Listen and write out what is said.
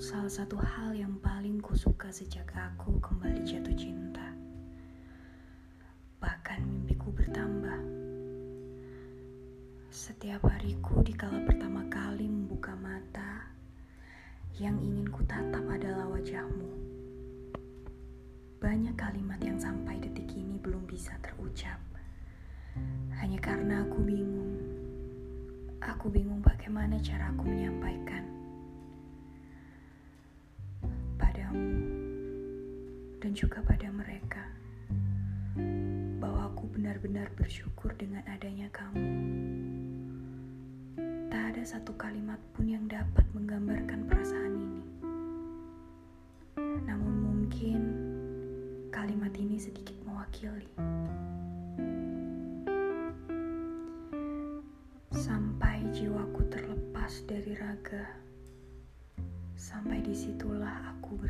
salah satu hal yang paling kusuka sejak aku kembali jatuh cinta. Bahkan mimpiku bertambah. Setiap hariku di kala pertama kali membuka mata, yang ingin ku tatap adalah wajahmu. Banyak kalimat yang sampai detik ini belum bisa terucap. Hanya karena aku bingung. Aku bingung bagaimana cara aku menyampaikan. Dan juga pada mereka bahwa aku benar-benar bersyukur dengan adanya kamu. Tak ada satu kalimat pun yang dapat menggambarkan perasaan ini. Namun mungkin kalimat ini sedikit mewakili. Sampai jiwaku terlepas dari raga, sampai di situlah aku.